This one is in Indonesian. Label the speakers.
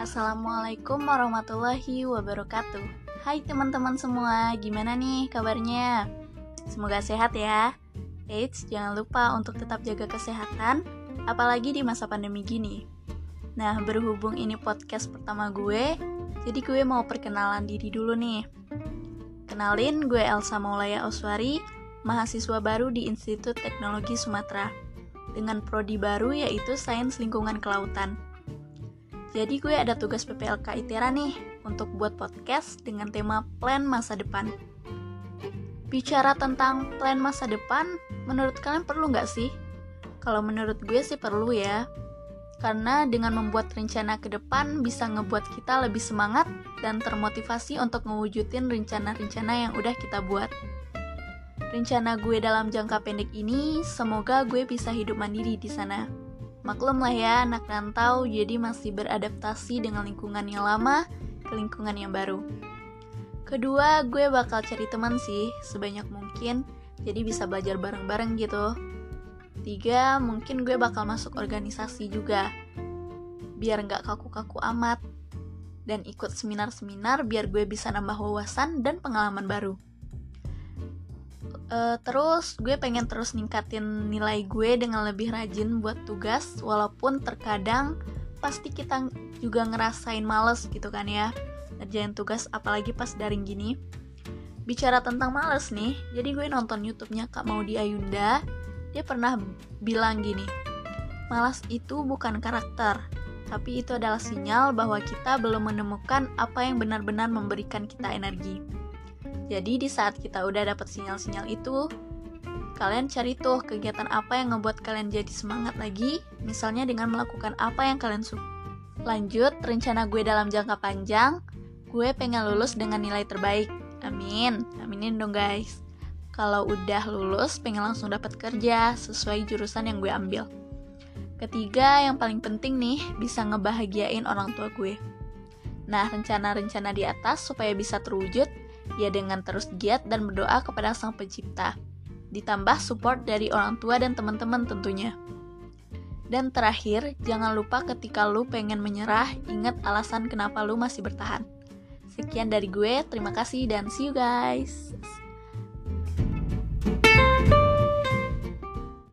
Speaker 1: Assalamualaikum warahmatullahi wabarakatuh. Hai teman-teman semua, gimana nih kabarnya? Semoga sehat ya. Eits, jangan lupa untuk tetap jaga kesehatan Apalagi di masa pandemi gini. Nah, berhubung ini podcast pertama gue Jadi gue mau perkenalan diri dulu nih. Kenalin, gue Elsa Maulaya Oswari Mahasiswa baru di Institut Teknologi Sumatera Dengan prodi baru yaitu Sains Lingkungan Kelautan jadi gue ada tugas PPLK ITERA nih untuk buat podcast dengan tema plan masa depan. Bicara tentang plan masa depan, menurut kalian perlu nggak sih? Kalau menurut gue sih perlu ya. Karena dengan membuat rencana ke depan bisa ngebuat kita lebih semangat dan termotivasi untuk mewujudin rencana-rencana yang udah kita buat. Rencana gue dalam jangka pendek ini, semoga gue bisa hidup mandiri di sana Maklum lah ya, anak rantau jadi masih beradaptasi dengan lingkungan yang lama ke lingkungan yang baru. Kedua, gue bakal cari teman sih, sebanyak mungkin, jadi bisa belajar bareng-bareng gitu. Tiga, mungkin gue bakal masuk organisasi juga, biar nggak kaku-kaku amat. Dan ikut seminar-seminar biar gue bisa nambah wawasan dan pengalaman baru. Uh, terus gue pengen terus ningkatin nilai gue dengan lebih rajin buat tugas walaupun terkadang pasti kita juga ngerasain males gitu kan ya ngerjain tugas apalagi pas daring gini. Bicara tentang males nih jadi gue nonton youtube-nya Kak Maudi Ayunda. Dia pernah bilang gini malas itu bukan karakter tapi itu adalah sinyal bahwa kita belum menemukan apa yang benar-benar memberikan kita energi jadi di saat kita udah dapat sinyal-sinyal itu, kalian cari tuh kegiatan apa yang ngebuat kalian jadi semangat lagi, misalnya dengan melakukan apa yang kalian suka. Lanjut, rencana gue dalam jangka panjang, gue pengen lulus dengan nilai terbaik. Amin, aminin dong guys. Kalau udah lulus, pengen langsung dapat kerja sesuai jurusan yang gue ambil. Ketiga, yang paling penting nih, bisa ngebahagiain orang tua gue. Nah, rencana-rencana di atas supaya bisa terwujud, ya dengan terus giat dan berdoa kepada Sang Pencipta. Ditambah support dari orang tua dan teman-teman tentunya. Dan terakhir, jangan lupa ketika lu pengen menyerah, ingat alasan kenapa lu masih bertahan. Sekian dari gue, terima kasih dan see you guys.